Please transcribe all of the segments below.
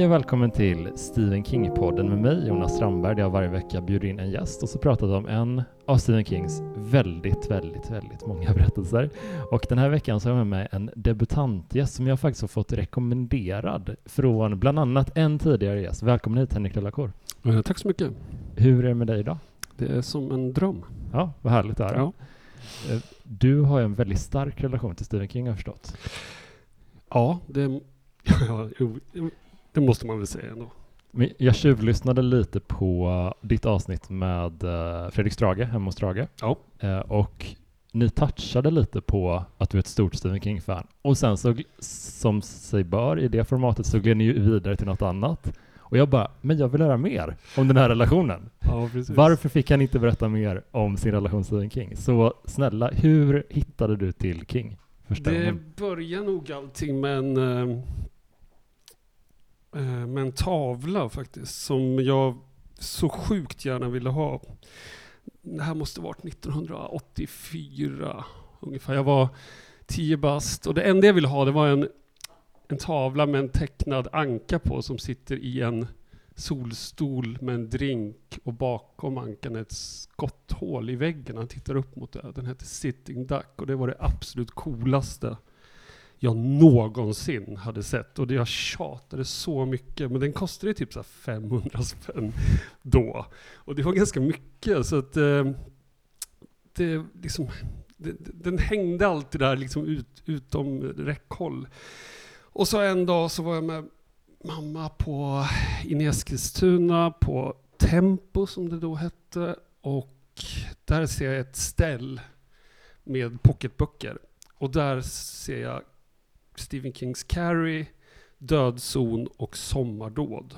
Hej och välkommen till Stephen King-podden med mig, Jonas Strandberg, där jag varje vecka bjuder in en gäst och så pratar vi om en av Stephen Kings väldigt, väldigt, väldigt många berättelser. Och den här veckan så har jag med mig en debutantgäst som jag faktiskt har fått rekommenderad från bland annat en tidigare gäst. Välkommen hit Henrik Delacour. Eh, Tack så mycket. Hur är det med dig idag? Det är som en dröm. Ja, vad härligt det är. Ja. Eh, Du har ju en väldigt stark relation till Stephen King har jag förstått. Ja, det, ja, det måste man väl säga ändå. Men jag tjuvlyssnade lite på ditt avsnitt med eh, Fredrik Strage, hemma hos Strage. Ja. Eh, Och ni touchade lite på att du är ett stort Stephen King-fan. Och sen så, som sig bör i det formatet, så gled ni ju vidare till något annat. Och jag bara, men jag vill höra mer om den här relationen. Ja. Varför fick han inte berätta mer om sin relation till Stephen King? Så snälla, hur hittade du till King? Första Det gången? börjar nog allting med en, eh, eh, Eh, med en tavla faktiskt, som jag så sjukt gärna ville ha. Det här måste varit 1984 ungefär. Jag var tio bast och det enda jag ville ha det var en, en tavla med en tecknad anka på som sitter i en solstol med en drink och bakom ankan är ett skotthål i väggen. Han tittar upp mot det. Den heter Sitting Duck och det var det absolut coolaste jag någonsin hade sett. Och det jag tjatade så mycket. Men den kostade typ så 500 spänn då. Och det var ganska mycket. Så att eh, det liksom, det, den hängde alltid där liksom ut, utom räckhåll. Och så en dag så var jag med mamma på inne i Eskilstuna på Tempo som det då hette. Och där ser jag ett ställ med pocketböcker. Och där ser jag Stephen Kings Carrie, Dödzon och Sommardåd.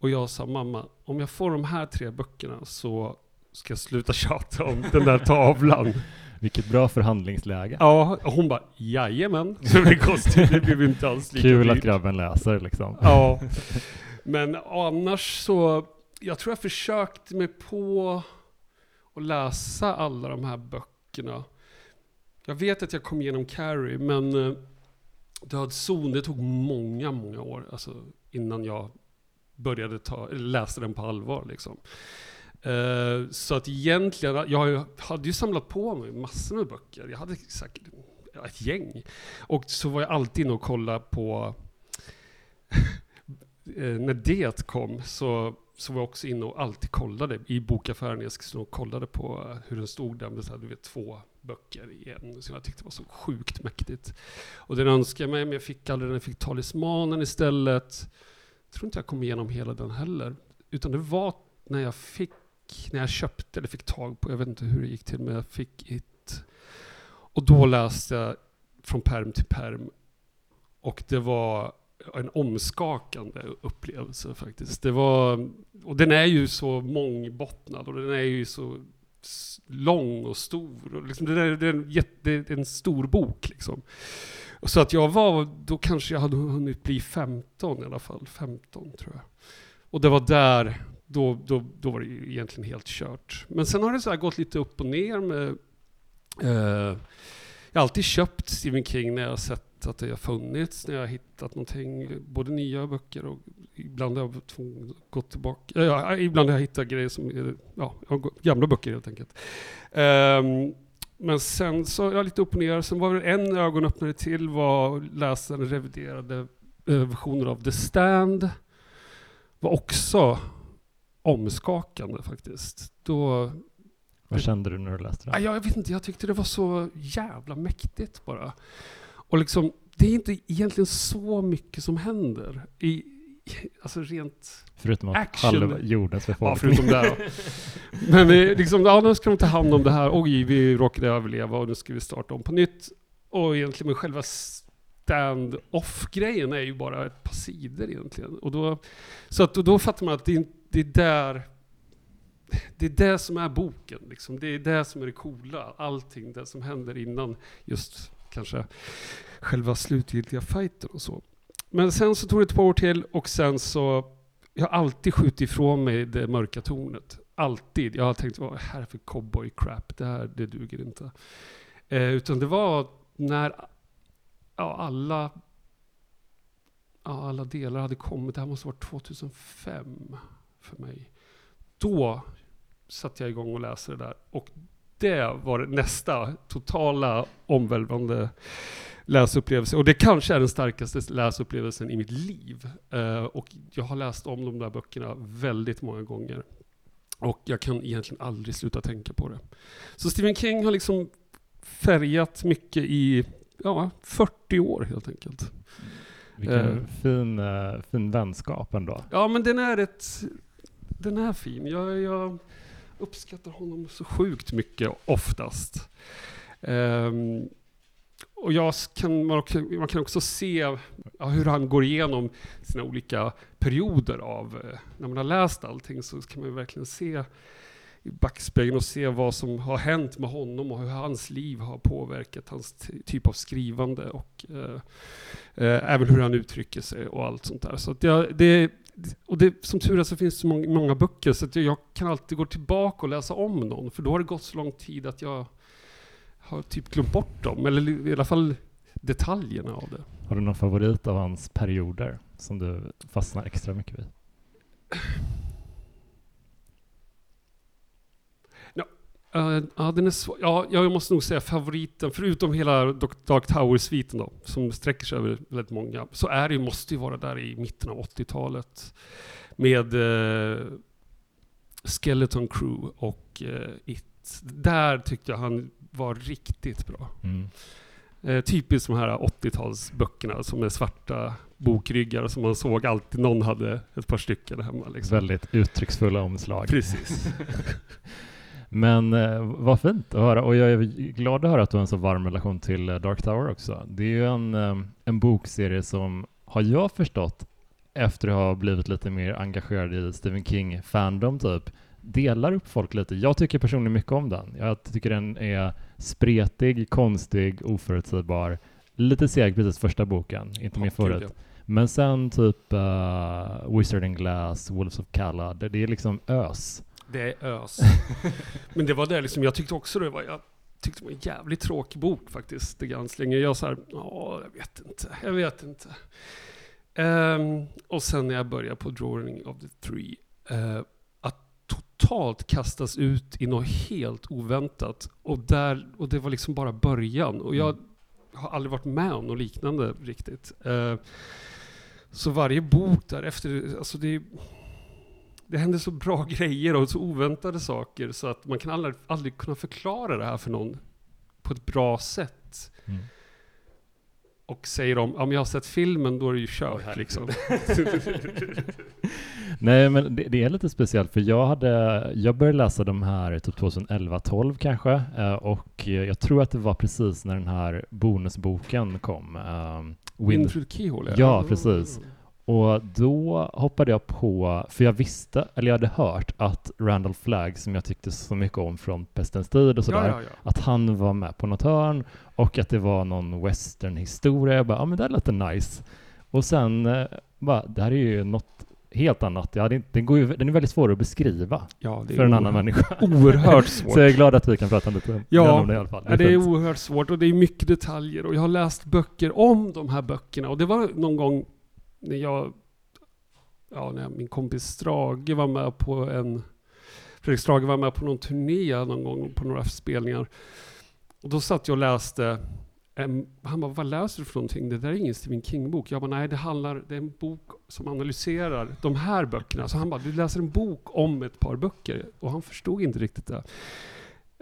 Och jag sa mamma, om jag får de här tre böckerna så ska jag sluta tjata om den där tavlan. Vilket bra förhandlingsläge. Ja, och hon bara, jajamän. Så det kostade, det blev inte alls lika Kul att dyrt. grabben läser liksom. Ja, men annars så, jag tror jag försökte mig på att läsa alla de här böckerna. Jag vet att jag kom igenom Carrie, men Dödszon, Död zon, det tog många, många år alltså, innan jag började ta, läsa den på allvar. Liksom. Uh, så att egentligen, jag hade ju samlat på mig massor med böcker. Jag hade säkert ett gäng. Och så var jag alltid inne och kollade på eh, när det kom så, så var jag också inne och alltid kollade i bokaffären i Eskilstuna och kollade på hur den stod där med så här, du vet, två böcker i en som jag tyckte var så sjukt mäktigt. Och den önskade jag mig, men jag fick aldrig den. Jag fick Talismanen istället. Jag tror inte jag kom igenom hela den heller. Utan det var när jag fick, när jag köpte eller fick tag på, jag vet inte hur det gick till, men jag fick It. Och då läste jag från perm till perm. Och det var en omskakande upplevelse faktiskt. Det var, och den är ju så mångbottnad och den är ju så lång och stor. Och liksom det, är, det, är en jätte, det är en stor bok liksom. Och Så att jag var, då kanske jag hade hunnit bli 15 i alla fall. 15 tror jag. Och det var där, då, då, då var det egentligen helt kört. Men sen har det så här gått lite upp och ner med eh, jag har alltid köpt Stephen King när jag har sett att det har funnits, när jag har hittat någonting, både nya böcker och ibland har jag varit tvungen att gå tillbaka. Ja, ibland har jag hittat grejer som ja, gått- gamla böcker helt enkelt. Ehm, men sen så, jag lite upp och ner. Sen var det en ögonöppnare till var att läsa den reviderade eh, versionen av The Stand. Var också omskakande faktiskt. Då Vad kände du när du läste den? jag vet inte, jag tyckte det var så jävla mäktigt bara. Och liksom, det är inte egentligen så mycket som händer. I, alltså rent... Förutom att action. halva jordens Ja, befolkning... förutom det. Men det är liksom, ja, nu ska de ta hand om det här. Oj, vi råkade överleva och nu ska vi starta om på nytt. Och egentligen med själva stand-off-grejen är ju bara ett par sidor egentligen. Och då, så att, och då fattar man att det, är- det är där det är det som är boken. Liksom. Det är det som är det coola. Allting det som händer innan just kanske själva slutgiltiga fighten och så. Men sen så tog det ett par år till och sen så jag har alltid skjutit ifrån mig det mörka tornet. Alltid. Jag har tänkt, vad är det här för cowboy crap? Det här, det duger inte. Eh, utan det var när ja, alla ja, alla delar hade kommit. Det här måste ha varit 2005 för mig. Då satte jag igång och läste det där. Och det var nästa totala omvälvande läsupplevelse. Och det kanske är den starkaste läsupplevelsen i mitt liv. Uh, och jag har läst om de där böckerna väldigt många gånger. Och jag kan egentligen aldrig sluta tänka på det. Så Stephen King har liksom färgat mycket i ja, 40 år helt enkelt. Vilken uh, fin, uh, fin vänskap ändå. Ja, men den är ett... Den är fin. Jag, jag uppskattar honom så sjukt mycket oftast. Um, och jag kan, man, kan också se ja, hur han går igenom sina olika perioder av, eh, när man har läst allting så kan man verkligen se i backspegeln och se vad som har hänt med honom och hur hans liv har påverkat hans typ av skrivande och eh, eh, även hur han uttrycker sig och allt sånt där. Så jag, det, och det, som tur är så finns det så många, många böcker så att jag kan alltid gå tillbaka och läsa om någon för då har det gått så lång tid att jag har typ glömt bort dem, eller i alla fall detaljerna av det. Har du någon favorit av hans perioder som du fastnar extra mycket vid? Ja, uh, ja, den är svår. Ja, jag måste nog säga favoriten, förutom hela Dark Tower-sviten då, som sträcker sig över väldigt många, så är det, måste ju vara där i mitten av 80-talet med uh, Skeleton Crew och uh, It. Där tyckte jag han var riktigt bra. Mm. Eh, typiskt de här 80-talsböckerna som är svarta bokryggar som man såg alltid någon hade ett par stycken hemma. Liksom. Väldigt uttrycksfulla omslag. Precis. Men eh, vad fint att höra och jag är glad att höra att du har en så varm relation till eh, Dark Tower också. Det är ju en, eh, en bokserie som, har jag förstått, efter att ha blivit lite mer engagerad i Stephen King-fandom typ, delar upp folk lite. Jag tycker personligen mycket om den. Jag tycker den är spretig, konstig, oförutsägbar. Lite seg precis första boken, inte mer förut. Ja. Men sen typ uh, Wizard and Glass, Wolves of Kalla, det, det är liksom ös. Det är ös. Men det var det liksom, jag tyckte också det var, jag tyckte det var en jävligt tråkig bok faktiskt, The Gunslinger. Jag såhär, ja, jag vet inte, jag vet inte. Um, och sen när jag började på Drawing of the Three, uh, totalt kastas ut i något helt oväntat. Och, där, och det var liksom bara början. Och jag mm. har aldrig varit med om något liknande riktigt. Uh, så varje bok därefter, alltså det, det händer så bra grejer och så oväntade saker så att man kan aldrig, aldrig kunna förklara det här för någon på ett bra sätt. Mm och säger om, om jag har sett filmen, då är det ju kört liksom. Nej, men det, det, är lite speciellt, för jag hade, jag började läsa de här typ 2011-12 kanske, eh, och jag tror att det var precis när den här bonusboken kom. Um, Wind Keyhole? Ja, precis. Och då hoppade jag på, för jag visste, eller jag hade hört att Randall Flagg, som jag tyckte så mycket om från Pestens tid och sådär, ja, ja, ja. att han var med på något hörn och att det var någon westernhistoria. Jag bara, ja men det låter nice. Och sen, eh, bara, det här är ju något helt annat. Ja, det, den, går ju, den är väldigt svår att beskriva ja, för en annan människa. Oerhört svårt. Så jag är glad att vi kan prata lite ja, om det i alla fall. Det är, det är oerhört svårt och det är mycket detaljer och jag har läst böcker om de här böckerna och det var någon gång när jag, ja, när min kompis Strage var med på en, Fredrik Strage var med på någon turné någon gång på några spelningar. Och då satt jag och läste han bara, vad läser du för någonting? Det där är ingen Stephen King-bok. Jag bara, nej det handlar, det är en bok som analyserar de här böckerna. Så han bara, du läser en bok om ett par böcker. Och han förstod inte riktigt det.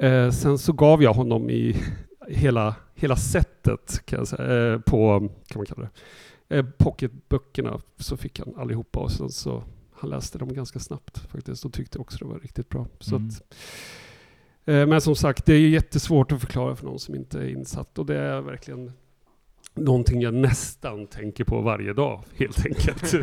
Uh, sen så gav jag honom i hela, hela sättet, kan jag säga, uh, på, kan man kalla det, eh, pocketböckerna så fick han allihopa och sen så han läste dem ganska snabbt faktiskt och tyckte också det var riktigt bra. Så mm. att, men som sagt, det är jättesvårt att förklara för någon som inte är insatt och det är verkligen någonting jag nästan tänker på varje dag helt enkelt.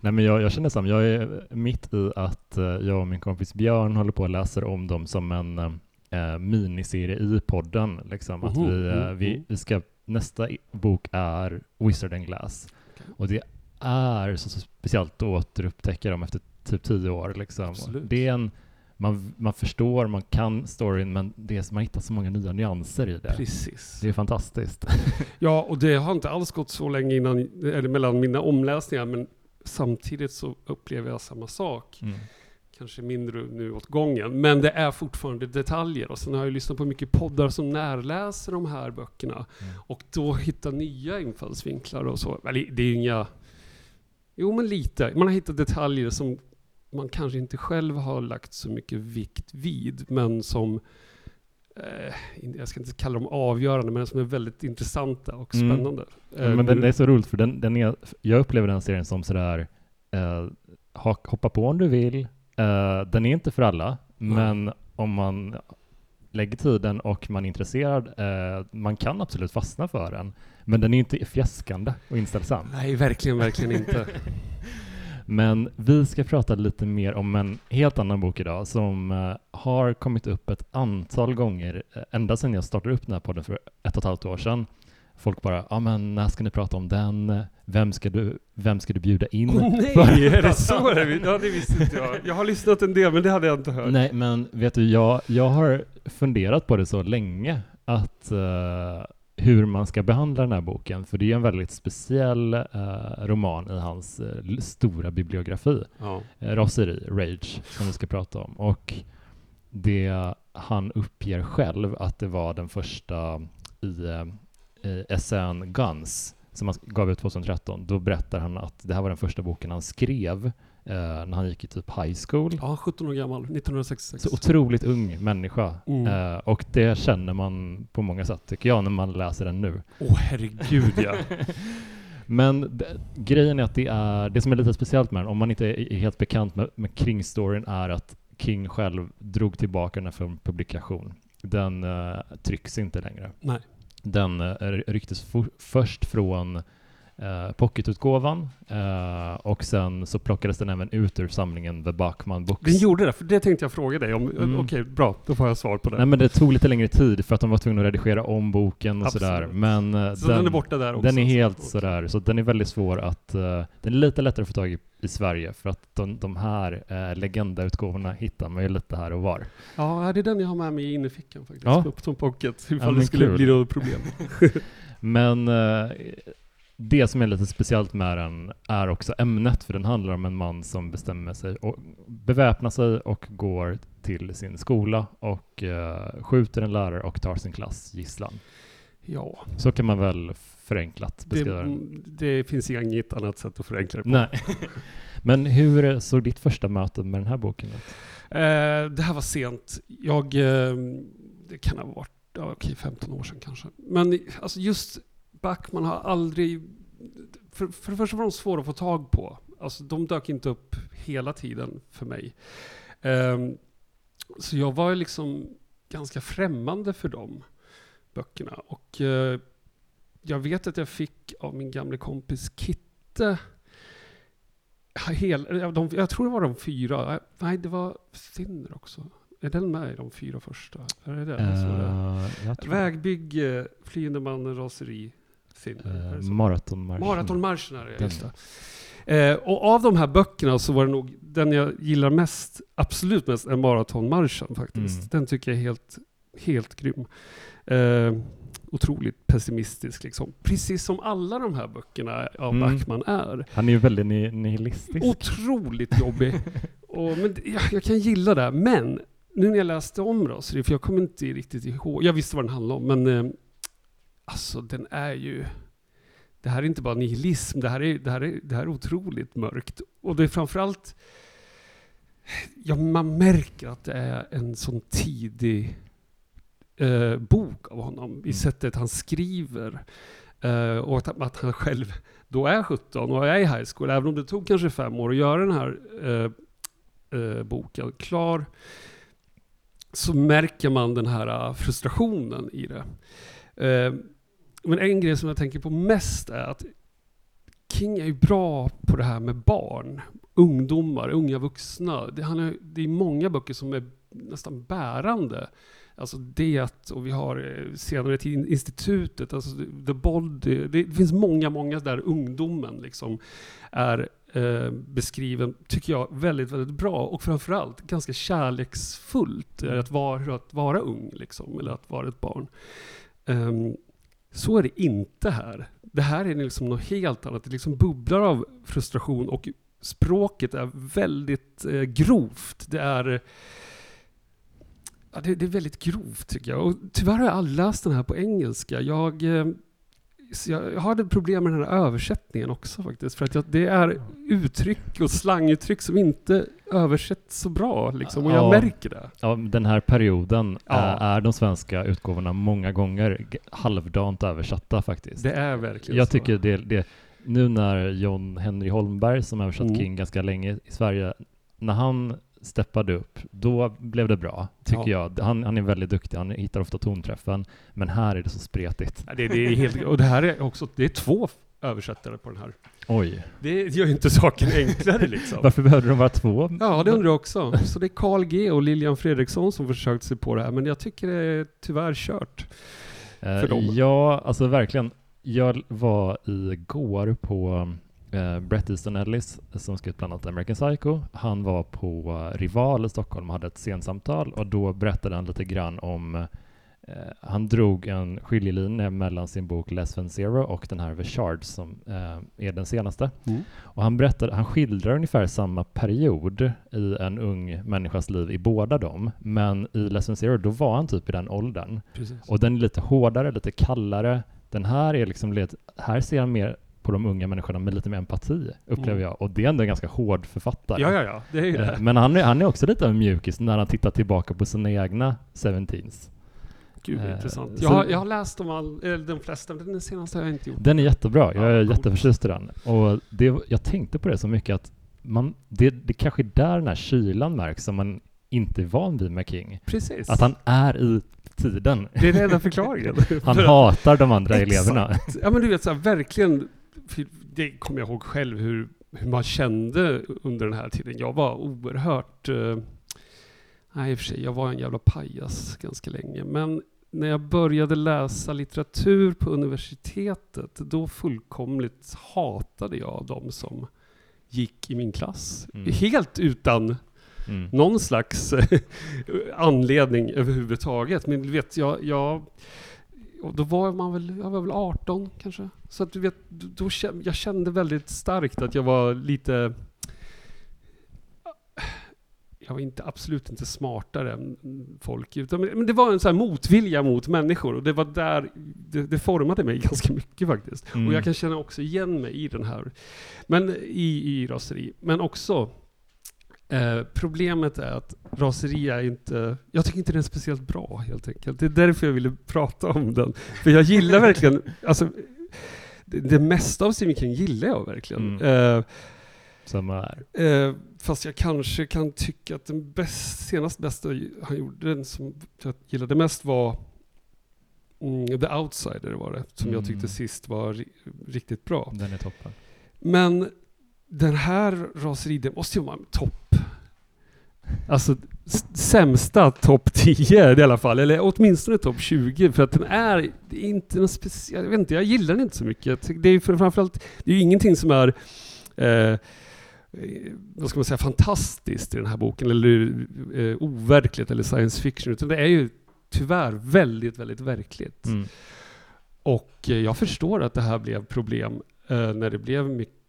Nej men jag, jag känner samma, jag är mitt i att uh, jag och min kompis Björn håller på och läser om dem som en uh, miniserie i podden. Liksom. Mm. Att vi, uh, vi, vi ska nästa bok är Wizard and Glass. Okay. Och det är så, så speciellt att återupptäcka dem efter typ tio år. Liksom. Det är en man, man förstår, man kan storyn, men det är man hittar så många nya nyanser i det. Precis. Det är fantastiskt. Ja, och det har inte alls gått så länge innan, eller mellan mina omläsningar, men samtidigt så upplever jag samma sak. Mm. Kanske mindre nu åt gången, men det är fortfarande detaljer. Och sen har jag lyssnat på mycket poddar som närläser de här böckerna. Mm. Och då hitta nya infallsvinklar och så. Eller det är inga... Jo, men lite. Man har hittat detaljer som man kanske inte själv har lagt så mycket vikt vid, men som... Eh, jag ska inte kalla dem avgörande, men som är väldigt intressanta och Mm. spännande. Ja, Eh, men den, det är så roligt för den, den är, jag upplever den serien som sådär, eh, hoppa på om du vill, eh, den är inte för alla, men om man lägger tiden och man är intresserad, eh, man kan absolut fastna för den, men den är inte fjäskande och inställsam. Nej, verkligen, verkligen inte. Men vi ska prata lite mer om en helt annan bok idag som eh, har kommit upp ett antal gånger eh, ända sedan jag startade upp den här podden för ett och ett halvt år sedan. Folk bara, ja men när ska ni prata om den? Vem ska du, vem ska du bjuda in? Åh nej, är det så? Ja, det visste inte jag. Jag har lyssnat en del, men det hade jag inte hört. Nej, men vet du, jag, jag har funderat på det så länge att eh, hur man ska behandla den här boken, för det är en väldigt speciell eh, roman i hans eh, stora bibliografi. Ja. Eh, raseri, rage, som vi ska prata om. Och det han uppger själv att det var den första i, eh, i SN Guns som han gav ut 2013. Då berättar han att det här var den första boken han skrev eh, när han gick i typ high school. ja, 17 år gammal, 1966. Så otroligt ung människa. Mm. Eh, och det känner man på många sätt, tycker jag, när man läser den nu. Åh herregud ja. Men grejen är att det är, det som är lite speciellt med den, om man inte är, helt bekant med, med King-storyn, är att King själv drog tillbaka den från publikation. Den uh, trycks inte längre. Nej. Den uh, rycktes for, först från uh, pocketutgåvan uh, och sen så plockades den även ut ur samlingen The Bachman Books. Den gjorde det, för det tänkte jag fråga dig om. Mm. Okej, bra. Då får jag svar på det. Nej men det tog lite längre tid för att de var tvungna att redigera om boken och Absolut. sådär. Men uh, så den, är borta där också? den är helt Okej. sådär, så den är väldigt svår att, eh, den är lite lättare att få tag i i Sverige för att de, de här uh, legendautgåvorna hittar man ju lite här och var. Ja, det är den jag har med mig i innerfickan faktiskt. Ja. Ja. På som pocket. Ifall men det skulle kul. bli något problem. Men eh, det som är lite speciellt med den är också ämnet, för den handlar om en man som bestämmer sig och beväpnar sig och går till sin skola och eh, skjuter en lärare och tar sin klass gisslan. Ja, Så kan man väl förenklat beskriva den. det finns inget annat sätt att förenkla det på. Nej. Men hur såg ditt första möte med den här boken ut? Eh, det här var sent. Jag, eh, det kan ha varit, ja, okej, 15 år sedan kanske. Men alltså just Backman har aldrig, för, för det första var de svåra att få tag på. Alltså de dök inte upp hela tiden för mig. Eh, så jag var liksom ganska främmande för de böckerna. Och eh, jag vet att jag fick av min gamla kompis Kitte Hel, de, jag tror det var de fyra. Nej, det var Sinner också. Är den med i de fyra första? Är det? Alltså, det? Eh, Vägbygge, Flyende mannen, Raseri, Eh? Maratonmarschen. Maratonmarschen är det, Den. just det. Eh, och av de här böckerna så var det nog den jag gillar mest, absolut mest, är Maratonmarschen faktiskt. Mm. Den tycker jag är helt, helt grym. Eh, otroligt pessimistisk liksom. Precis som alla de här böckerna av Mm. Backman är. Han är ju väldigt ni- nihilistisk. Otroligt jobbig. och, men jag, jag kan gilla det. Men nu när jag läste om Raseri, för jag kommer inte riktigt ihåg. Jag visste vad den handlade om, men eh, alltså den är ju... Det här är inte bara nihilism, det här är, det här är, det här är otroligt mörkt. Och det är framförallt... Ja, man märker att det är en sån tidig eh, bok av honom i Mm. sättet han skriver. Eh, och att, att han själv då är 17 och är i high school, även om det tog kanske fem år att göra den här eh, eh, boken klar, så märker man den här eh, frustrationen i det. Men en grej som jag tänker på mest är att King är ju bra på det här med barn, ungdomar, unga vuxna. Det, han är, det är många böcker som är nästan bärande. Alltså det, och vi har eh, senare till institutet, alltså The Body. Det, det finns många, många där ungdomen liksom är eh, beskriven, tycker jag, väldigt, väldigt bra och framförallt ganska kärleksfullt eh, att vara, att vara ung, liksom, eller att vara ett barn. Ehm, så är det inte här. Det här är liksom något helt annat. Det liksom bubblar av frustration och språket är väldigt eh, grovt. Det är, ja, det, det är väldigt grovt tycker jag. Och tyvärr har jag aldrig läst den här på engelska. Jag, eh, jag, hade problem med den här översättningen också faktiskt. För att jag, det är uttryck och slanguttryck som inte översätts så bra. Liksom, och jag Ja. märker det. Ja, den här perioden Ja. är, är de svenska utgåvorna många gånger halvdant översatta faktiskt. Det är verkligen Jag så. tycker det, det, nu när John Henry Holmberg, som översatt Mm. King ganska länge i Sverige, när han steppade upp, då blev det bra, tycker jag. Han, han är väldigt duktig, han hittar ofta tonträffen, men här är det så spretigt. Ja, Det, det är helt, och det här är också, det är två översättare på den här. Oj, Det gör ju inte saken enklare liksom. varför behövde de vara två? Ja, det undrar jag också. Så det är Carl G och Lilian Fredriksson som försökt sig på det här, men jag tycker det är tyvärr kört. Eh, för dem. Ja, alltså verkligen. Jag var igår på eh, Bret Easton Ellis som skrivit bland annat American Psycho. Han var på eh, Rival i Stockholm och hade ett scensamtal och då berättade han lite grann om eh, han drog en skiljelinje mellan sin bok Less than Zero och den här The Shards som eh, är den senaste. Och han berättade, han skildrar ungefär samma period i en ung människas liv i båda dem. Men i Less than Zero, då var han typ i den åldern. Precis. Och den är lite hårdare, lite kallare. Den här är liksom här ser han mer på de unga människorna med lite mer empati, upplever Mm. jag. Och det är ändå en ganska hård författare. Ja, ja, ja, det är ju Eh, det. Men han är, han är också lite av en mjukis när han tittar tillbaka på sina egna 17s. Gud vad eh, intressant. så- Jag har, jag har läst dem all, eller de flesta, men den senaste har jag inte gjort. Den är jättebra, jag Ja, är coolt. jätteförtjust i den. Och det, jag tänkte på det så mycket att man, det, det kanske är där den här kylan märks som man inte är van vid med King. Precis. Att han är i tiden. Det är den enda förklaringen. Han hatar de andra Exakt. eleverna. Ja men du vet så här, verkligen, det kommer jag ihåg själv hur, hur man kände under den här tiden. Jag var oerhört, eh, nej i och för sig, jag var en jävla pajas ganska länge. Men när jag började läsa litteratur på universitetet, då fullkomligt hatade jag de som gick i min klass. Mm. Helt utan Mm. någon slags anledning överhuvudtaget. Men du vet, jag, jag och då var man väl, jag var väl 18 kanske. Så att du vet, då, jag kände väldigt starkt att jag var lite jag var inte, absolut inte smartare än folk. Utan, men det var en sån här motvilja mot människor och det var där det, det formade mig ganska mycket faktiskt. Mm. Och jag kan känna också igen mig i den här, men i, i raseri. Men också, eh, problemet är att raseri är inte, jag tycker inte den är speciellt bra helt enkelt. Det är därför jag ville prata om den. För jag gillar verkligen, alltså, det, det mesta av Stephen King gillar jag verkligen. Mm. Eh, Som är. Eh, fast jag kanske kan tycka att den bäst, senast bästa han gjorde, den som jag gillade mest var mm, The Outsider var det, som jag tyckte Mm. sist var ri- riktigt bra. Den är toppen. Men den här raseri, det måste ju vara en topp. Alltså sämsta topp 10 i alla fall, eller åtminstone topp 20 för att den är, inte någon speciell, jag vet inte, jag gillar den inte så mycket. Det är framförallt, det är ju ingenting som är eh, vad ska man säga, fantastiskt i den här boken, eller eh, overkligt eller science fiction, utan det är ju tyvärr väldigt, väldigt verkligt. Mm. Och eh, jag förstår att det här blev problem eh, när det blev mycket,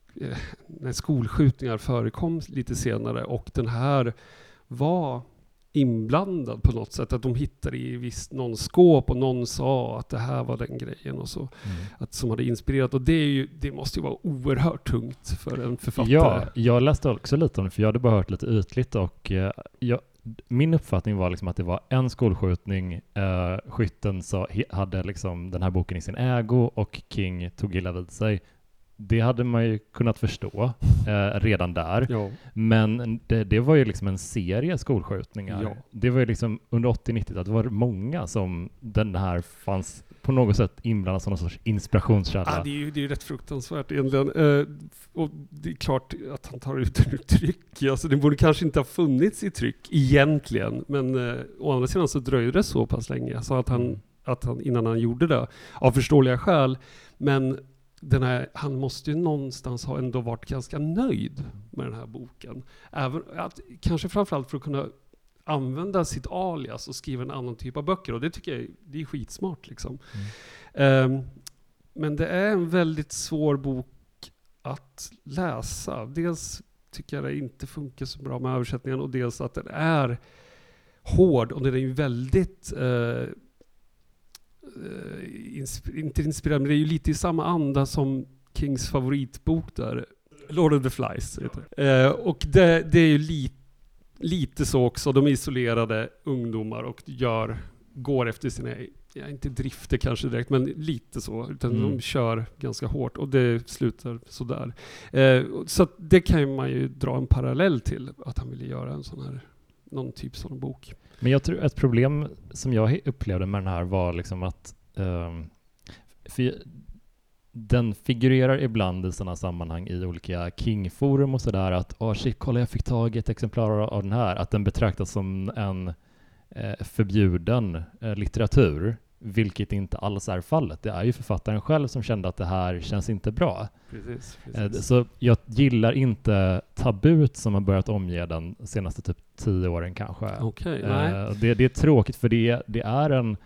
när skolskjutningar förekom lite senare och den här var inblandad på något sätt. Att de hittade i visst någon skåp och någon sa att det här var den grejen och så. Mm. Att, som hade inspirerat. Och det, är ju, det måste ju vara oerhört tungt för en författare. Ja, jag läste också lite om det, för jag hade bara hört lite ytligt och eh, jag, min uppfattning var liksom att det var en skolskjutning, eh, skytten sa, hade liksom den här boken i sin ägo och King tog illa vid sig. Det hade man ju kunnat förstå eh, redan där. Ja. Men det, det var ju liksom en serie skolskjutningar. Ja. Det var ju liksom under 80-90 att det var många som den här fanns på något sätt inblandad som någon sorts inspirationskälla. Ah, det är ju det är ju rätt fruktansvärt egentligen. Eh, och det är klart att han tar ut ur tryck. Alltså, det borde kanske inte ha funnits i tryck egentligen. Men eh, å andra sidan så dröjde det så pass länge så att han, Mm. att han, innan han gjorde det. Av förståeliga skäl. Men den här, han måste ju någonstans ha ändå varit ganska nöjd med den här boken. Även, att, kanske framförallt för att kunna använda sitt alias och skriva en annan typ av böcker. Och det tycker jag det är skitsmart. Liksom. Um, men det är en väldigt svår bok att läsa. Dels tycker jag det inte funkar så bra med översättningen och dels att den är hård och den är ju väldigt uh, insp inte inspirerad, men det är ju lite i samma anda som Kings favoritbok där, Lord of the Flies. Uh, och det, det är ju lite lite så också, de är isolerade ungdomar och gör, går efter sina, ja, inte drifter kanske direkt, men lite så. Utan mm. de kör ganska hårt och det slutar sådär. Eh, så det kan man ju dra en parallell till, att han ville göra en sån här, någon typ sån bok. Men jag tror ett problem som jag upplevde med den här var liksom att um, den figurerar ibland i sådana sammanhang i olika King-forum och sådär att åh oh shit, kolla jag fick tag i ett exemplar av den här. Att den betraktas som en eh, förbjuden eh, litteratur, vilket inte alls är fallet. Det är ju författaren själv som kände att det här känns inte bra. Precis, precis. Eh, så jag gillar inte tabut som har börjat omge den senaste typ tio åren kanske. Okay, eh, det, det, är tråkigt för det, det är en,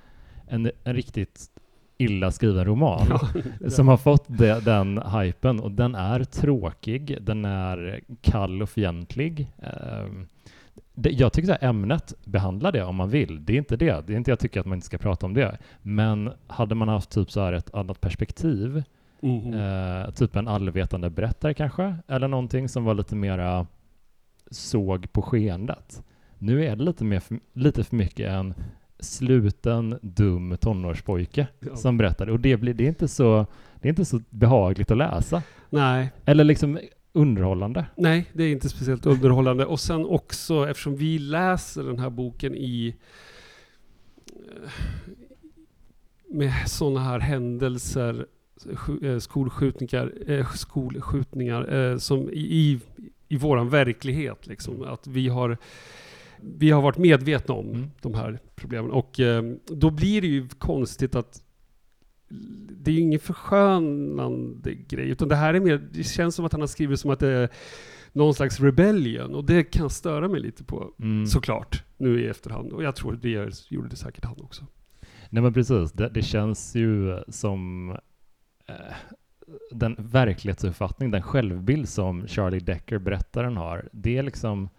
en, en riktigt illa skriven roman ja, som har fått de, den hypen och den är tråkig, den är kall och fientlig. Um, jag tycker att ämnet behandlar det om man vill. Det är inte det. Det är inte jag tycker att man inte ska prata om det. Men hade man haft typ så här ett annat perspektiv, mm. eh, typ en allvetande berättare kanske, eller någonting som var lite mera såg på skeendet. Nu är det lite, mer för, lite för mycket en sluten, dum tonårspojke ja. som berättar. Och det, blir, det, är inte så, det är inte så behagligt att läsa. Nej. Eller liksom underhållande. Nej, det är inte speciellt underhållande. Och sen också, eftersom vi läser den här boken i eh, med sådana här händelser, eh, skolskjutningar, eh, skolskjutningar som i, i, våran verklighet. Liksom. Att vi har vi har varit medvetna om mm. de här problemen. Och då blir det ju konstigt att det är ju ingen förskönande grej, utan det här är mer, det känns som att han har skrivit som att det är någon slags rebellion, och det kan störa mig lite på, mm. såklart, nu i efterhand. Och jag tror det gjorde det säkert han också. Nej men precis, det, det känns ju som eh, den verklighetsuppfattning, den självbild som Charlie Decker, berättaren, har. Det är liksom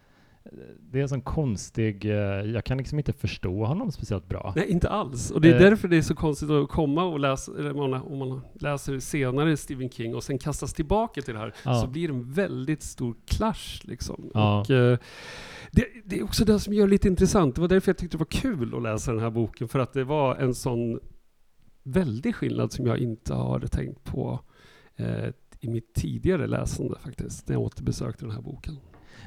det är en sån konstig, eh, jag kan liksom inte förstå honom speciellt bra. Nej, inte alls. Och det är eh. därför det är så konstigt att komma och läsa, eller om man läser senare Stephen King och sen kastas tillbaka till det här, ja. så blir det en väldigt stor clash liksom. Ja. Och, eh, det, det, är också det som gör det lite intressant. Det var därför jag tyckte det var kul att läsa den här boken, för att det var en sån väldig skillnad som jag inte har tänkt på eh, i mitt tidigare läsande faktiskt, när jag återbesökte den här boken.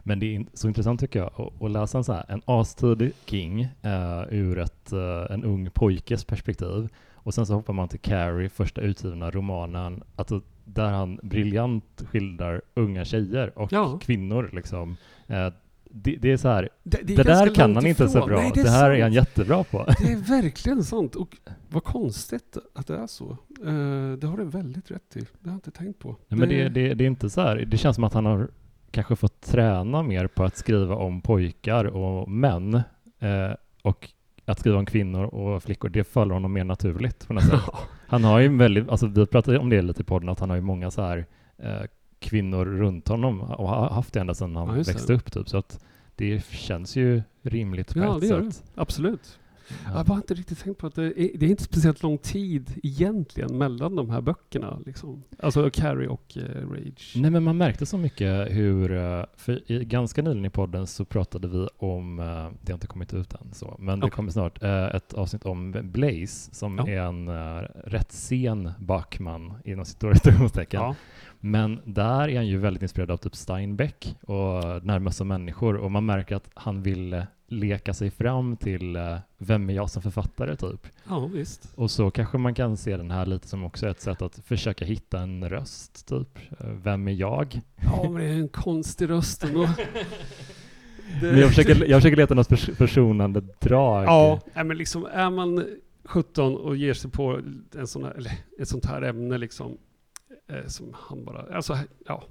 Men det är så intressant tycker jag att, läsa en, så här, en astidig King uh, ur ett, uh, en ung pojkes perspektiv. Och sen så hoppar man till Carrie, första utgivna romanen, alltså, där han briljant skildrar unga tjejer och ja. kvinnor. Liksom. Uh, det, det, är så här, det, det, det där kan han inte så bra. Nej, det, det, här sant. är han jättebra på. Det är verkligen sant. Och vad konstigt att det är så. Uh, det har du väldigt rätt i. Det har jag inte tänkt på. Nej, men det, är inte så här. Det känns som att han har kanske fått träna mer på att skriva om pojkar och män eh, och att skriva om kvinnor och flickor, det faller honom mer naturligt på något sätt. Han har ju väldigt, alltså vi pratade om det lite i podden, att han har ju många så här eh, kvinnor runt honom och har haft det ända sedan han ja, växte upp typ, så att det känns ju rimligt på ja, ett sätt. Det. Absolut. Ja. Jag har inte riktigt tänkt på att det är, det är, inte speciellt lång tid egentligen mellan de här böckerna. Liksom. Alltså Carrie och uh, Rage. Nej, men man märkte så mycket hur, eh, för i, ganska nyligen i podden så pratade vi om, uh, det har inte kommit ut än, så, men det kommer snart, uh, ett avsnitt om Blaze som ja. är en rätt sen Backman inom citationstecken. Ja. Men där är han ju väldigt inspirerad av typ Steinbeck och Närma sig människor och man märker att han vill leka sig fram till uh, vem är jag som författare typ. Ja, visst. Och så kanske man kan se den här lite som också ett sätt att försöka hitta en röst typ. Uh, vem är jag? Ja, men det är en konstig röst ändå. men jag försöker, jag försöker leta något pers personande drag. Ja, men liksom är man 17 och ger sig på en sån här, ett sånt här ämne liksom Eh, som han bara, alltså, ja.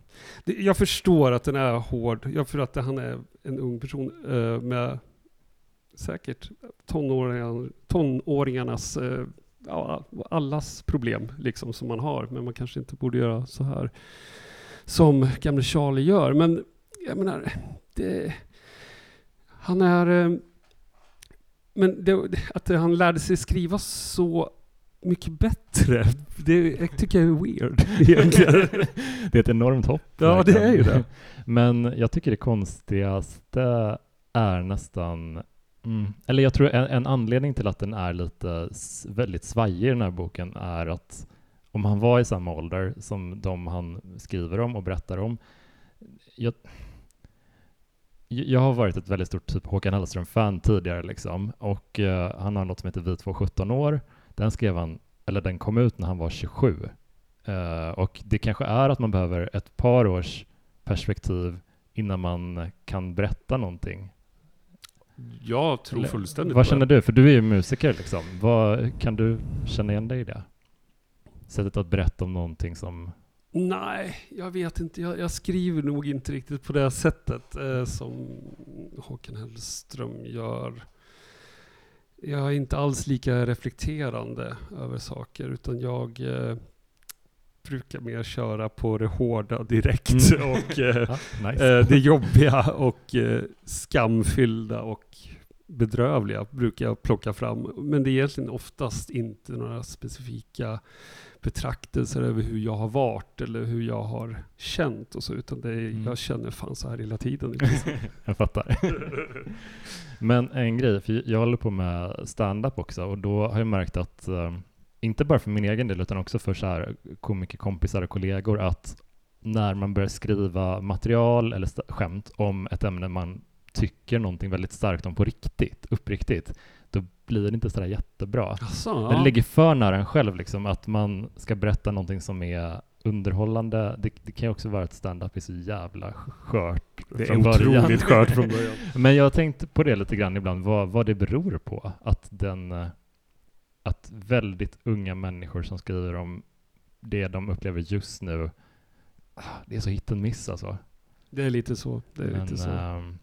Det, jag förstår att den är hård, jag för att han är en ung person eh, med säkert tonåringar, tonåringarnas, eh, ja, allas problem liksom som man har, men man kanske inte borde göra så här som gamle Charlie gör. Men jag menar, det, han är... Eh, men det, att han lärde sig skriva så mycket bättre, det tycker jag är weird egentligen. det är ett enormt hopp. Ja, det är ju det. Men jag tycker det konstigaste är nästan Mm. Eller jag tror en, en, anledning till att den är lite väldigt svajig i den här boken är att om han var i samma ålder som de han skriver om och berättar om. Jag, jag har varit ett väldigt stort typ Håkan Hellström-fan tidigare liksom och uh, han har något som heter Vi två 17 år. Den skrev han, eller den kom ut när han var 27. Uh, eh, och det kanske är att man behöver ett par års perspektiv innan man kan berätta någonting jag tror fullständigt Vad känner du? För du är ju musiker liksom. Vad, kan du känna igen dig i det? Sättet att berätta om någonting som... Nej, jag vet inte. Jag, jag skriver nog inte riktigt på det sättet eh, som Håkan Hellström gör. Jag är inte alls lika reflekterande över saker, utan jag eh, brukar mer köra på det hårda direkt mm. och eh, nice. eh, det jobbiga och eh, skamfyllda och bedrövliga brukar jag plocka fram. Men det är egentligen oftast inte några specifika betraktelser över hur jag har varit eller hur jag har känt och så, utan det är, mm. jag känner fan så här hela tiden. jag fattar. Men en grej, för jag håller på med stand-up också och då har jag märkt att um, inte bara för min egen del utan också för så här komikerkompisar och kollegor att när man börjar skriva material eller skämt om ett ämne man tycker någonting väldigt starkt om på riktigt, uppriktigt, då blir det inte sådär jättebra. Asså, ja. Det ligger för nära en själv, liksom, att man ska berätta någonting som är underhållande. Det, det kan ju också vara att stand-up är så jävla skört Det är otroligt skört från början. Men jag har tänkt på det lite grann ibland, vad, vad det beror på. Att den att väldigt unga människor som skriver om det de upplever just nu, ah, det är så hit and miss alltså. Det är lite så. Det är men, lite så. Ähm,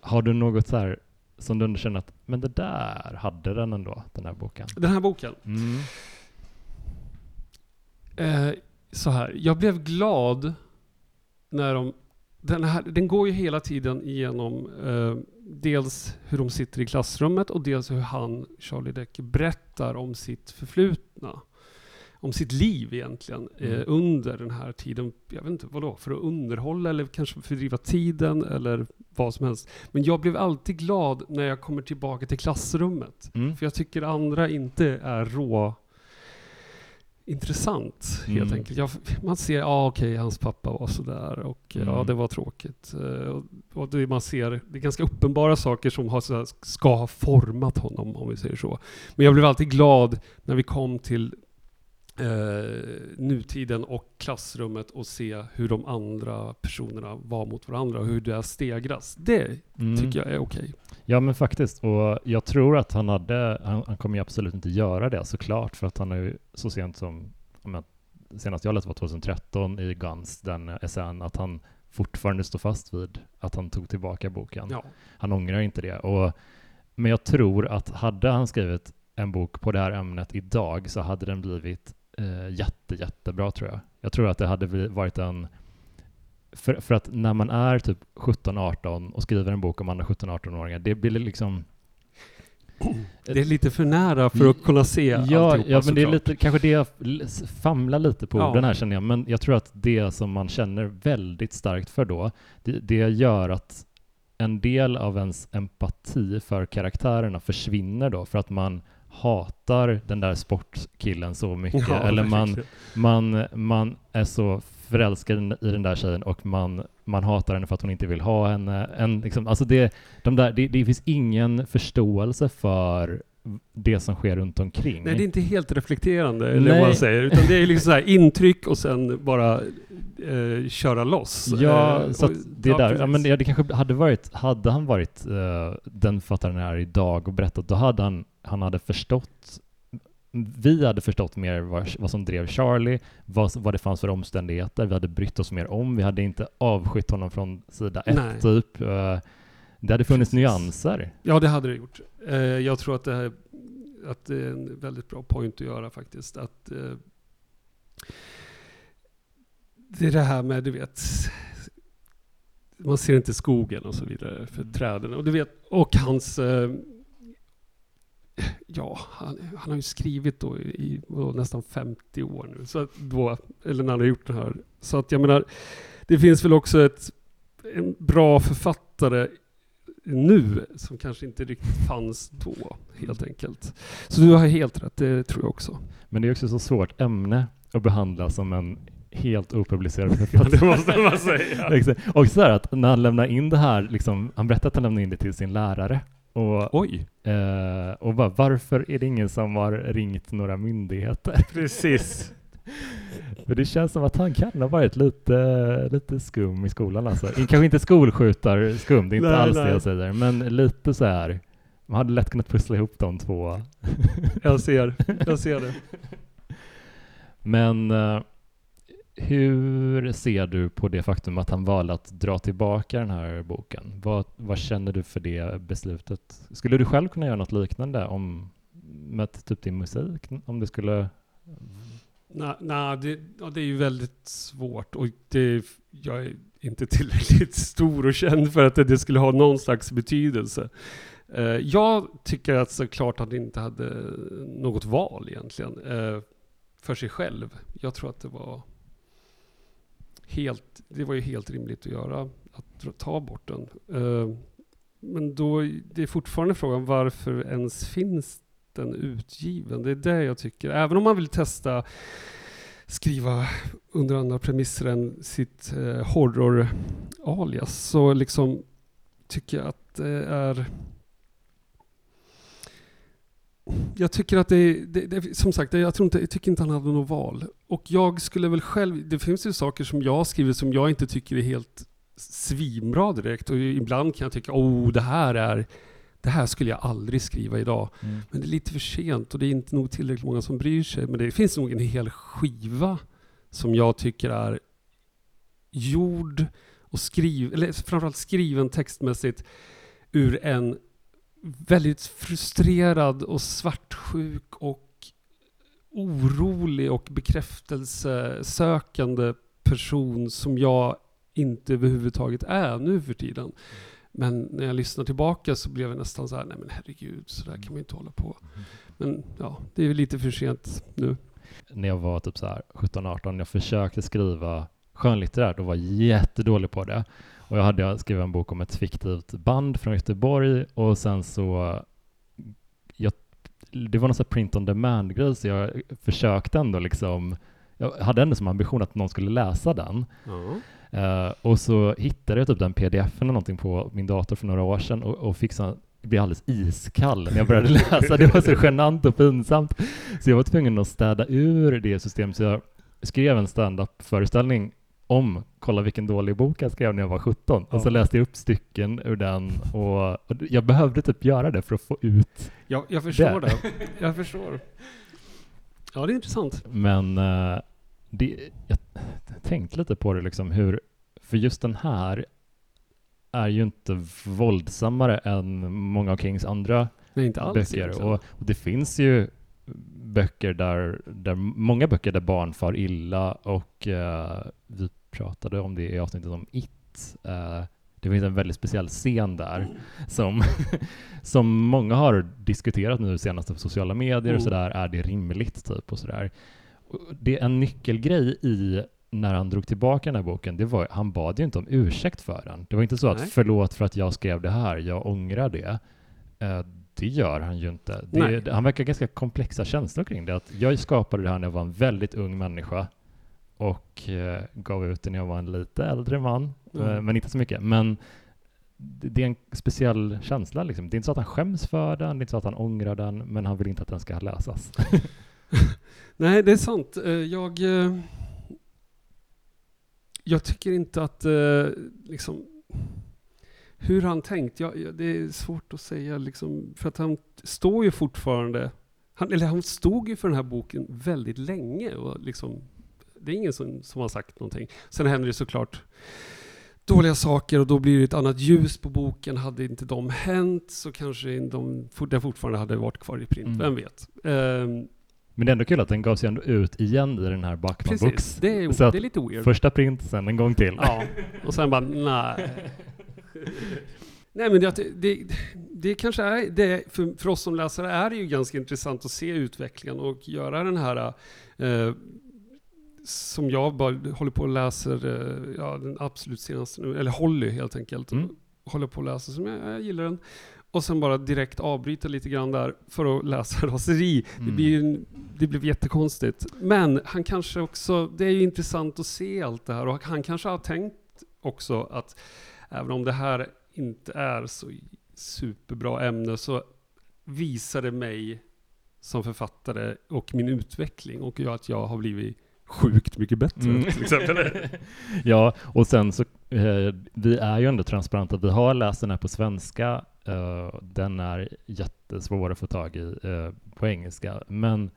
har du något så här som du känner att, men det där hade den ändå, den här boken? Den här boken? Mm. Eh, så här, jag blev glad när de den, här, den går ju hela tiden igenom eh, dels hur de sitter i klassrummet och dels hur han, Charlie Decker, berättar om sitt förflutna. Om sitt liv egentligen eh, mm. under den här tiden. Jag vet inte, vadå? För att underhålla eller kanske fördriva tiden eller vad som helst. Men jag blev alltid glad när jag kommer tillbaka till klassrummet. Mm. För jag tycker andra inte är rå intressant helt mm. enkelt. Jag, man ser, ja ah, okej, okay, hans pappa var sådär och mm. ja, det var tråkigt. Uh, och, och det man ser, det är ganska uppenbara saker som har, sådär, ska ha format honom, om vi säger så. Men jag blev alltid glad när vi kom till eh, nutiden och klassrummet och se hur de andra personerna var mot varandra och hur det stegras. Det mm. tycker jag är okej. Okay. Ja men faktiskt, och jag tror att han hade, han, han kommer ju absolut inte göra det såklart, för att han har ju så sent som, men, senast jag läste var 2013 i Guns, den essän, att han fortfarande står fast vid att han tog tillbaka boken. Ja. Han ångrar inte det. Och, men jag tror att hade han skrivit en bok på det här ämnet idag så hade den blivit eh, jätte, jättebra tror jag. Jag tror att det hade varit en... För, för att när man är typ 17-18 och skriver en bok om andra 17-18-åringar, det blir liksom... Det är lite för nära för att kunna se Ja, ja men det är lite, kanske det jag famlar lite på ja. orden här känner jag, men jag tror att det som man känner väldigt starkt för då, det, det gör att en del av ens empati för karaktärerna försvinner då, för att man hatar den där sportkillen så mycket. Ja, eller man, man, man är så förälskad i den där tjejen och man, man hatar henne för att hon inte vill ha henne. En, liksom, alltså det, de där, det, det finns ingen förståelse för det som sker runt omkring. Nej, det är inte helt reflekterande, eller vad man säger, utan det är liksom så här intryck och sen bara eh, köra loss. Ja, eh, så och, det ja, där, ja, men det, det kanske hade varit, hade han varit uh, den författaren är idag och berättat, då hade han, han hade förstått vi hade förstått mer vad, vad som drev Charlie, vad, vad det fanns för omständigheter, vi hade brytt oss mer om, vi hade inte avskytt honom från sida ett Nej. typ. Eh, Det hade funnits nyanser. Ja, det hade det gjort. Eh, jag tror att det, här, att det är en väldigt bra point att göra faktiskt. Att, eh, det är det här med, du vet, man ser inte skogen och så vidare för Mm. träden. Och, du vet, och hans, eh, ja, han, han har ju skrivit då i vadå, nästan 50 år nu. Så att då, eller när han har gjort det här. Så att jag menar, det finns väl också ett, en bra författare nu som kanske inte riktigt fanns då, helt enkelt. Så du har helt rätt, det tror jag också. Men det är också så svårt ämne att behandla som en helt opublicerad författare. det måste man säga. Och så att när han lämnar in det här, liksom, han berättar att han lämnar in det till sin lärare. Och, Oj! eh, och bara, varför är det ingen som har ringt några myndigheter? Precis. För det känns som att han kan ha varit lite, lite skum i skolan alltså. Kanske inte skolskjutar-skum, det är inte Nej, alls det nej. jag säger, men lite så här. Man hade lätt kunnat pussla ihop de två. Jag ser, jag ser det. Men eh, hur ser du på det faktum att han valde att dra tillbaka den här boken? Vad, vad känner du för det beslutet? Skulle du själv kunna göra något liknande om, med typ din musik? Om det skulle... Nej, nah, det, ja, det är ju väldigt svårt och det, jag är inte tillräckligt stor och känd för att det skulle ha någon slags betydelse. Eh, jag tycker att såklart att han inte hade något val egentligen eh, för sig själv. Jag tror att det var helt, det var ju helt rimligt att göra, att ta bort den. Eh, men då, det är fortfarande frågan varför ens finns den utgiven? Det är det jag tycker. Även om man vill testa skriva under andra premisser än sitt eh, horror-alias så liksom tycker jag att det är jag tycker att det, är- det, det som sagt, jag, tror inte, jag tycker inte han hade något val. Och jag skulle väl själv, det finns ju saker som jag skriver som jag inte tycker är helt svinbra direkt. Och ibland kan jag tycka, oh det här är, det här skulle jag aldrig skriva idag. Men det är lite för sent och det är inte nog tillräckligt många som bryr sig. Men det finns nog en hel skiva som jag tycker är gjord och skriven, eller framförallt skriven textmässigt ur en väldigt frustrerad och svartsjuk och orolig och bekräftelsesökande person som jag inte överhuvudtaget är nu för tiden. Men när jag lyssnar tillbaka så blev jag nästan så här, nej men herregud, så där kan man ju inte hålla på. Men ja, det är väl lite för sent nu. När jag var typ så här 17-18, jag försökte skriva skönlitterärt och var jättedålig på det. Och jag hade skrivit en bok om ett fiktivt band från Göteborg och sen så jag, det var någon sån print on demand-grej så jag försökte ändå liksom jag hade ändå som ambition att någon skulle läsa den. Eh, och så hittade jag typ den pdf eller någonting på min dator för några år sedan och, och fick så, jag blev alldeles iskall när jag började läsa. Det var så genant och pinsamt. Så jag var tvungen att städa ur det systemet. Så jag skrev en stand-up-föreställning om, kolla vilken dålig bok jag skrev när jag var 17. Och så Ja. läste jag upp stycken ur den och, och jag behövde typ göra det för att få ut. Ja, jag förstår Det. det. Jag förstår. Ja, det är intressant. Men eh, det, jag tänkte lite på det liksom hur, för just den här är ju inte våldsammare än många av Kings andra Nej, inte alls böcker. egentligen. Och, och det finns ju böcker där, där, många böcker där barn far illa och eh, vi pratade om det i avsnittet om It. Eh, det finns en väldigt speciell scen där som, som många har diskuterat nu senast på sociala medier och Mm. sådär. Är det rimligt? Typ och sådär. Det är en nyckelgrej i när han drog tillbaka den här boken, det var, han bad ju inte om ursäkt för den. Det var inte så att Nej. förlåt för att jag skrev det här, jag ångrar det. Eh, det gör han ju inte. Det, han verkar ganska komplexa känslor kring det. Att jag skapade det här när jag var en väldigt ung människa och eh, gav ut det när jag var en lite äldre man, Mm. eh, men inte så mycket. Men det, det är en speciell känsla. Liksom. Det är inte så att han skäms för den, det är inte så att han ångrar den, men han vill inte att den ska läsas. Nej, det är sant. Eh, Jag, eh, jag tycker inte att eh, liksom, hur han tänkt, ja, ja, det är svårt att säga liksom, för att han står ju fortfarande Han, eller han stod ju för den här boken väldigt länge och liksom, det är ingen som, som har sagt någonting. Sen händer det såklart dåliga saker och då blir det ett annat ljus på boken. Hade inte de hänt så kanske de, den fortfarande hade varit kvar i print, Mm. vem vet? Ehm, Men det är ändå kul att den gavs ju ändå ut igen i den här Backman precis, Books. det är, Så det är lite weird. Första print, sen en gång till. Ja, och sen bara nej. Nej men det, det, det kanske är, det, för, för oss som läsare är det ju ganska intressant att se utvecklingen och göra den här eh, som jag bara håller på och läser, eh, ja den absolut senaste nu, eller Holly helt enkelt. Mm. Håller på och läser som jag, jag gillar den. Och sen bara direkt avbryta lite grann där för att läsa raseri. Det, Mm. blir ju det blev jättekonstigt. Men han kanske också, det är ju intressant att se allt det här och han kanske har tänkt också att även om det här inte är så superbra ämne så visar det mig som författare och min utveckling och att jag har blivit sjukt mycket bättre Mm. till exempel. ja, och sen så, eh, vi är ju ändå transparenta. Vi har läst den här på svenska. Eh, den är jättesvår att få tag i eh, på engelska. Men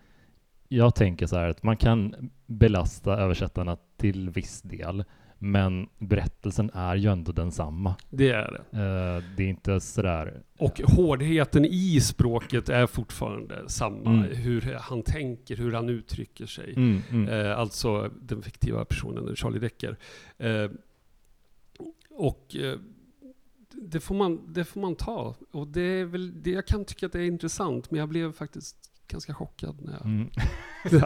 jag tänker så här att man kan belasta översättarna till viss del. Men berättelsen är ju ändå densamma. Det är det. Eh, det är inte sådär... Och hårdheten i språket är fortfarande samma. Mm. Hur han tänker, hur han uttrycker sig. Mm, mm. Alltså den fiktiva personen Charlie Decker. Och det, får man, det får man ta. Och det är väl, det, jag kan tycka att det är intressant, men jag blev faktiskt ganska chockad när jag Mm.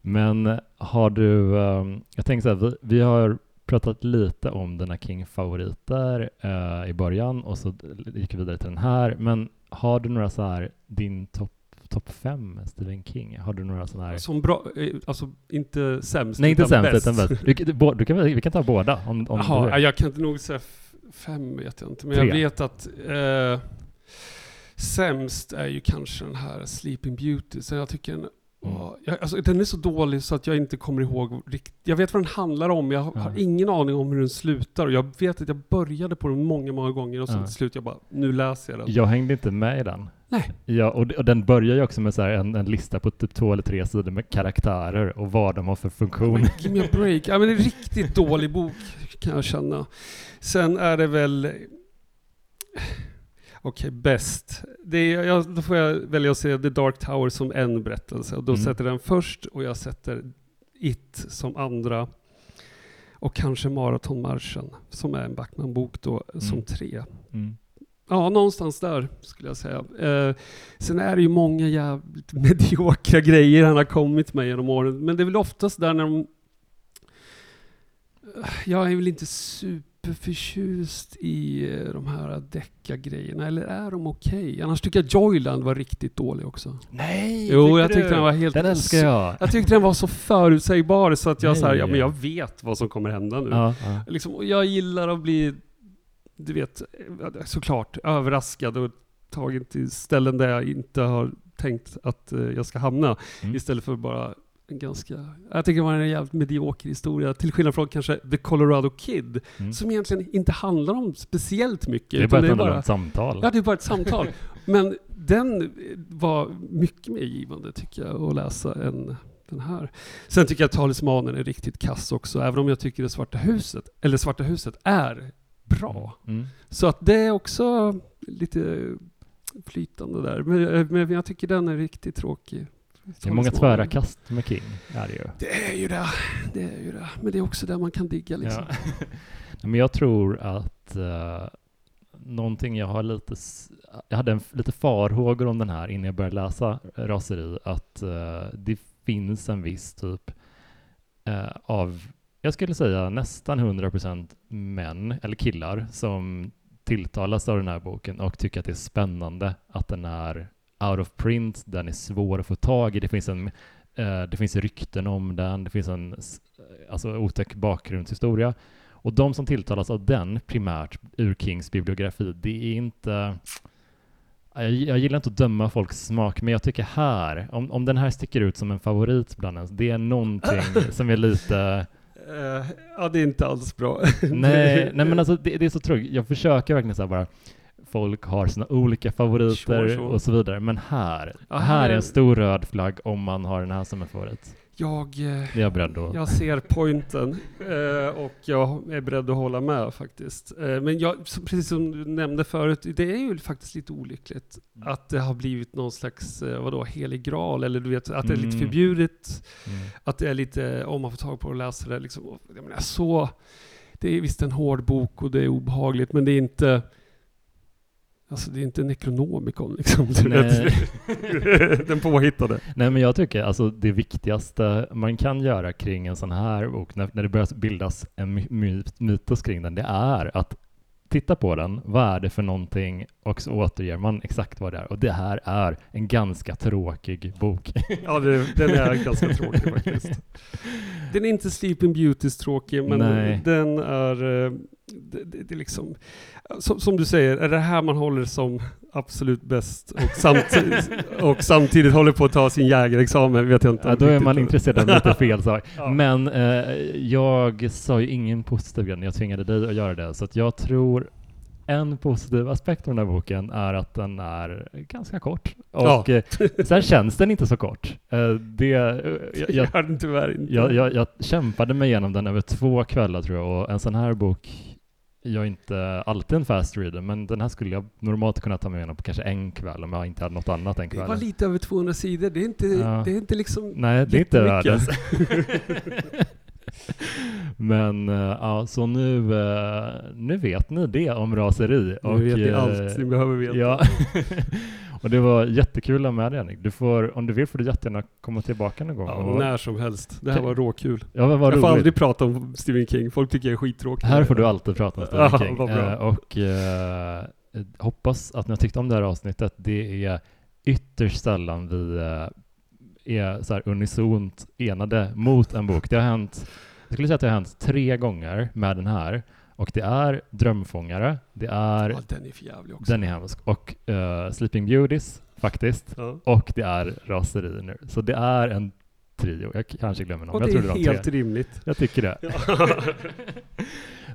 Men har du, ehm, jag tänker så här, vi, vi har pratat lite om dina King-favoriter eh, i början och så gick vi vidare till den här. Men har du några så här, din topp top fem Stephen King? Har du några sådana här? Som bra, eh, alltså inte sämst, Nej, inte utan sämst bäst. utan bäst. Du, du, du kan, vi kan ta båda om, om ja, jag kan inte nog säga fem vet jag inte, men Tre. jag vet att eh, sämst är ju kanske den här Sleeping Beauty. Så jag tycker den, Mm. jag, alltså, den är så dålig så att jag inte kommer ihåg riktigt. Jag vet vad den handlar om, jag har, har ingen aning om hur den slutar. Och jag vet att jag började på den många, många gånger och sen Ja. till slut jag bara, nu läser jag den. Jag hängde inte med i den. Nej. Ja, och, och den börjar ju också med så en, en lista på typ två eller tre sidor med karaktärer och vad de har för funktion. Men Give me a break. Ja, men det är en riktigt dålig bok kan jag känna. Sen är det väl... Okej, bäst. Det är, jag, då får jag välja att se The Dark Tower som en berättelse. Och då Mm. sätter den först och jag sätter It som andra. Och kanske Maratonmarschen som är en Backman-bok då som Mm. tre. Mm. Ja, någonstans där skulle jag säga. Eh, sen är det ju många jävligt mediokra grejer han har kommit med genom åren. Men det är väl oftast där när de... Jag är väl inte superförtjust i eh, de här deckargrejerna, eller är de okej? Annars tycker jag Joyland var riktigt dålig också. Nej! Jo, jag tyckte den var helt... Den älskar jag! Jag tyckte den var så förutsägbar så att jag Nej. så här, ja men jag vet vad som kommer hända nu. Ja, ja. Liksom, och jag gillar att bli, du vet, eh, såklart överraskad och tagen till ställen där jag inte har tänkt att eh, jag ska hamna. Mm. Istället för bara ganska, jag tycker det var en jävligt medioker historia. Till skillnad från kanske The Colorado Kid, Mm. som egentligen inte handlar om speciellt mycket. Det är utan bara ett samtal. Ja, det är bara ett samtal. Men den var mycket mer givande tycker jag att läsa än den här. Sen tycker jag att Talismanen är riktigt kass också, även om jag tycker det Svarta huset, eller Svarta huset är bra. Mm. Så att det är också lite flytande där. Men, men jag tycker den är riktigt tråkig. Det är många tvära kast med King, är det ju. Det är ju det. Det är ju det. Men det är också där man kan digga liksom. Ja. Men jag tror att uh, någonting jag har lite, jag hade en, lite farhågor om den här innan jag började läsa Raseri, att eh, det finns en viss typ eh, av, jag skulle säga nästan 100% män, eller killar, som tilltalas av den här boken och tycker att det är spännande att den är out of print, den är svår att få tag i, det finns en eh, det finns rykten om den, det finns en s- alltså, otäck bakgrundshistoria. Och de som tilltalas av den primärt ur Kings bibliografi, det är inte... Jag, jag gillar inte att döma folks smak, men jag tycker här, om, om den här sticker ut som en favorit bland ens, det är någonting som är lite... Eh, ja, det är inte alls bra. Nej, nej men alltså det, det är så tråkigt. Jag försöker verkligen så bara folk har sina olika favoriter Sure, sure. och så vidare. Men här, Ja, här är en stor röd flagg om man har den här som en favorit. Jag, eh, Det är jag beredd att... jag ser pointen eh, och jag är beredd att hålla med faktiskt. Eh, men jag, precis som du nämnde förut, det är ju faktiskt lite olyckligt att det har blivit någon slags, eh, vadå, helig graal, eller du vet, att det är lite Mm. förbjudet, Mm. att det är lite, om man får tag på och läser det, liksom, jag menar, så, det är visst en hård bok och det är obehagligt, men det är inte, alltså det är inte Necronomicon liksom. Du vet. Den påhittade. Nej men jag tycker alltså det viktigaste man kan göra kring en sån här bok, när, när det börjar bildas en my- mytos kring den, det är att titta på den, vad är det för någonting och så återger man exakt vad det är. Och det här är en ganska tråkig bok. Ja, det, den är ganska tråkig faktiskt. Den är inte Sleeping Beautys tråkig, men Nej. den är... eh, Det, det, det är liksom... Som, som du säger, är det här man håller som absolut bäst och samtidigt, och samtidigt håller på att ta sin jägarexamen? Vet jag inte. Ja, då är man intresserad av lite fel sak. Ja. Men eh, jag sa ju ingen positiv grej när jag tvingade dig att göra det, så jag tror en positiv aspekt med den här boken är att den är ganska kort. Ja. Och eh, sen känns den inte så kort. Eh, det, eh, jag, Jag gör den tyvärr inte. jag, jag, jag kämpade mig igenom den över två kvällar tror jag, och en sån här bok jag är inte alltid en fast reader, men den här skulle jag normalt kunna ta mig igenom på kanske en kväll om jag inte hade något annat den det var lite över 200 sidor. Det är inte, Ja. det är inte liksom... Nej, det är inte världens. Men eh, ja, så nu, eh, nu vet ni det om raseri. Nu vet ni eh, allt ni behöver veta. Ja. och det var jättekul att med dig Henrik. Du får, om du vill får du jättegärna komma tillbaka någon gång. Ja, och, när som helst. Det här var råkul. ja, vad jag får roligt. aldrig prata om Stephen King. Folk tycker jag är skittråkig. Här får du alltid prata om Stephen Ja, King. Eh, och eh, hoppas att ni har tyckt om det här avsnittet. Det är ytterst sällan vi eh, är så unisont enade mot en bok. Det har hänt, jag skulle säga att det har hänt tre gånger med den här. Och det är Drömfångare, det är Ja, den är för jävlig också. Den är hemsk och eh, Sleeping Beauties faktiskt. Ja. Och det är Raseri nu. Så det är en trio. Jag kanske glömmer någon. Och jag det tror är helt rimligt. Jag tycker det.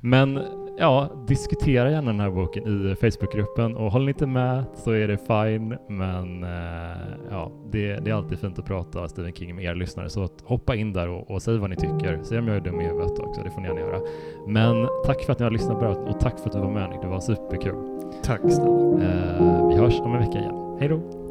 Men ja, diskutera gärna den här boken i Facebookgruppen och håller ni inte med så är det fine. Men eh, ja, det, det är alltid fint att prata Stephen King med er lyssnare. Så hoppa in där och, och säg vad ni tycker. Säg om jag är dum i huvudet också, det får ni gärna göra. Men tack för att ni har lyssnat på det och tack för att du var med Nick. Det var superkul. Tack snälla. Eh, vi hörs om en vecka igen. Hej då!